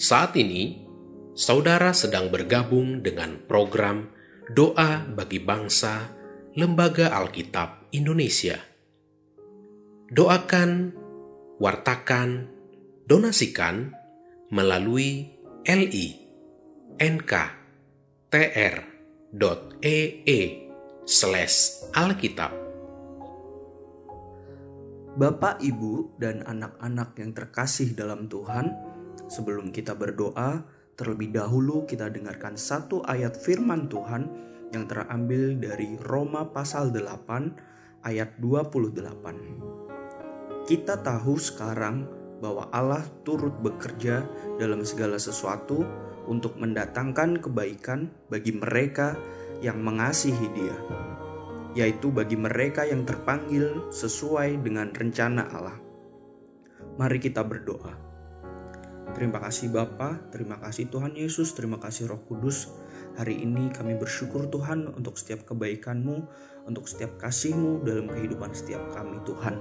Saat ini, saudara sedang bergabung dengan program Doa bagi Bangsa Lembaga Alkitab Indonesia. Doakan, wartakan, donasikan melalui li nk tr.ee slash alkitab. Bapak, Ibu, dan anak-anak yang terkasih dalam Tuhan, sebelum kita berdoa, terlebih dahulu kita dengarkan satu ayat firman Tuhan yang terambil dari Roma pasal 8 ayat 28. Kita tahu sekarang bahwa Allah turut bekerja dalam segala sesuatu untuk mendatangkan kebaikan bagi mereka yang mengasihi Dia, yaitu bagi mereka yang terpanggil sesuai dengan rencana Allah. Mari kita berdoa. Terima kasih Bapa, terima kasih Tuhan Yesus, terima kasih Roh Kudus. Hari ini kami bersyukur Tuhan untuk setiap kebaikan-Mu, untuk setiap kasih-Mu dalam kehidupan setiap kami Tuhan.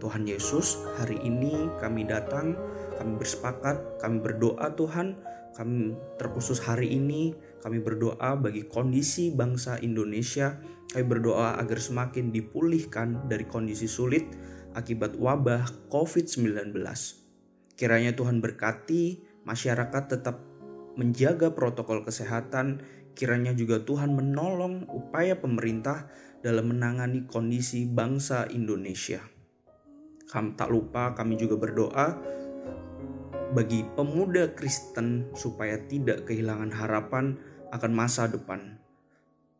Tuhan Yesus, hari ini kami datang, kami bersepakat, kami berdoa Tuhan, kami terkhusus hari ini kami berdoa bagi kondisi bangsa Indonesia. Kami berdoa agar semakin dipulihkan dari kondisi sulit akibat wabah COVID-19. Kiranya Tuhan berkati masyarakat tetap menjaga protokol kesehatan. Kiranya juga Tuhan menolong upaya pemerintah dalam menangani kondisi bangsa Indonesia. Kami tak lupa kami juga berdoa bagi pemuda Kristen supaya tidak kehilangan harapan akan masa depan.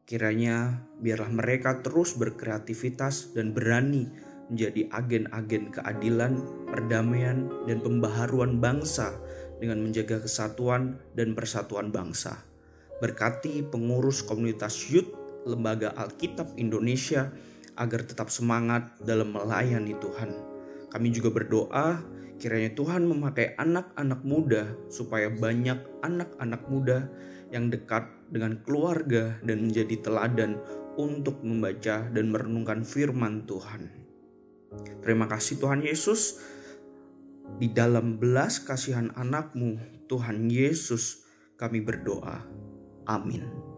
Kiranya biarlah mereka terus berkreativitas dan berani menjadi agen-agen keadilan, perdamaian, dan pembaharuan bangsa dengan menjaga kesatuan dan persatuan bangsa. Berkati pengurus komunitas Youth Lembaga Alkitab Indonesia agar tetap semangat dalam melayani Tuhan. Kami juga berdoa kiranya Tuhan memakai anak-anak muda supaya banyak anak-anak muda yang dekat dengan keluarga dan menjadi teladan untuk membaca dan merenungkan firman Tuhan. Terima kasih Tuhan Yesus. Di dalam belas kasihan anakmu, Tuhan Yesus, kami berdoa. Amin.